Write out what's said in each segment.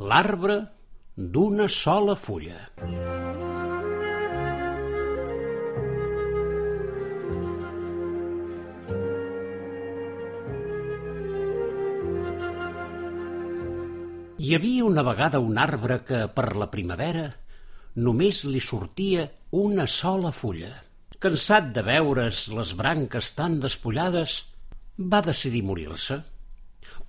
L'arbre d'una sola fulla. Hi havia una vegada un arbre que, per la primavera, només li sortia una sola fulla. Cansat de veure's les branques tan despullades, va decidir morir-se.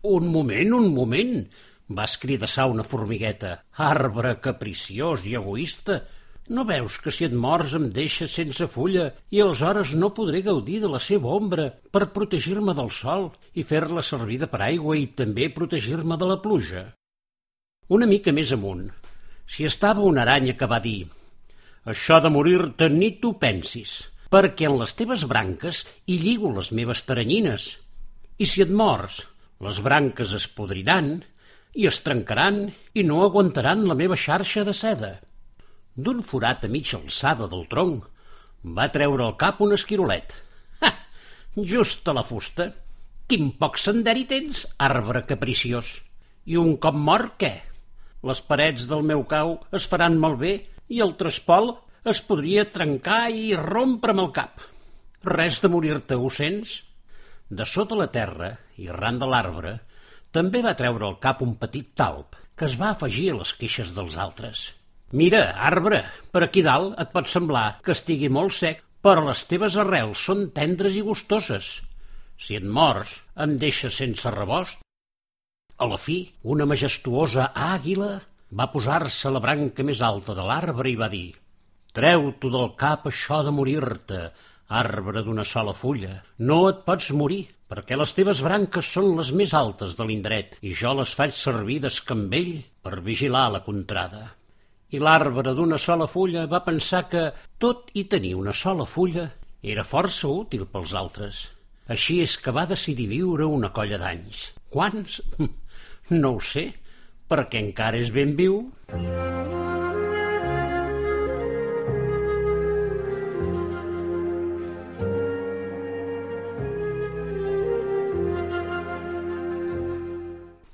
Un moment, un moment, va escridassar una formigueta. Arbre capriciós i egoista, no veus que si et mors em deixes sense fulla i aleshores no podré gaudir de la seva ombra per protegir-me del sol i fer-la servir de paraigua i també protegir-me de la pluja? Una mica més amunt, si estava una aranya que va dir «Això de morir-te ni tu pensis, perquè en les teves branques hi lligo les meves taranyines, i si et mors, les branques es podriran i es trencaran i no aguantaran la meva xarxa de seda». D'un forat a mitja alçada del tronc va treure al cap un esquirolet. Ha! Just a la fusta! Quin poc senderi tens, arbre capriciós! I un cop mort, què? Les parets del meu cau es faran malbé i el trespol es podria trencar i rompre'm el cap. Res de morir-te, ho sents? De sota la terra, i ran de l'arbre, també va treure al cap un petit talp que es va afegir a les queixes dels altres. Mira, arbre, per aquí dalt et pot semblar que estigui molt sec, però les teves arrels són tendres i gustoses. Si et mors, em deixes sense rebost a la fi, una majestuosa àguila va posar-se a la branca més alta de l'arbre i va dir «Treu-t'ho del cap això de morir-te, arbre d'una sola fulla. No et pots morir, perquè les teves branques són les més altes de l'indret i jo les faig servir d'escambell per vigilar la contrada». I l'arbre d'una sola fulla va pensar que tot i tenir una sola fulla era força útil pels altres. Així és que va decidir viure una colla d'anys. Quants? No ho sé, perquè encara és ben viu.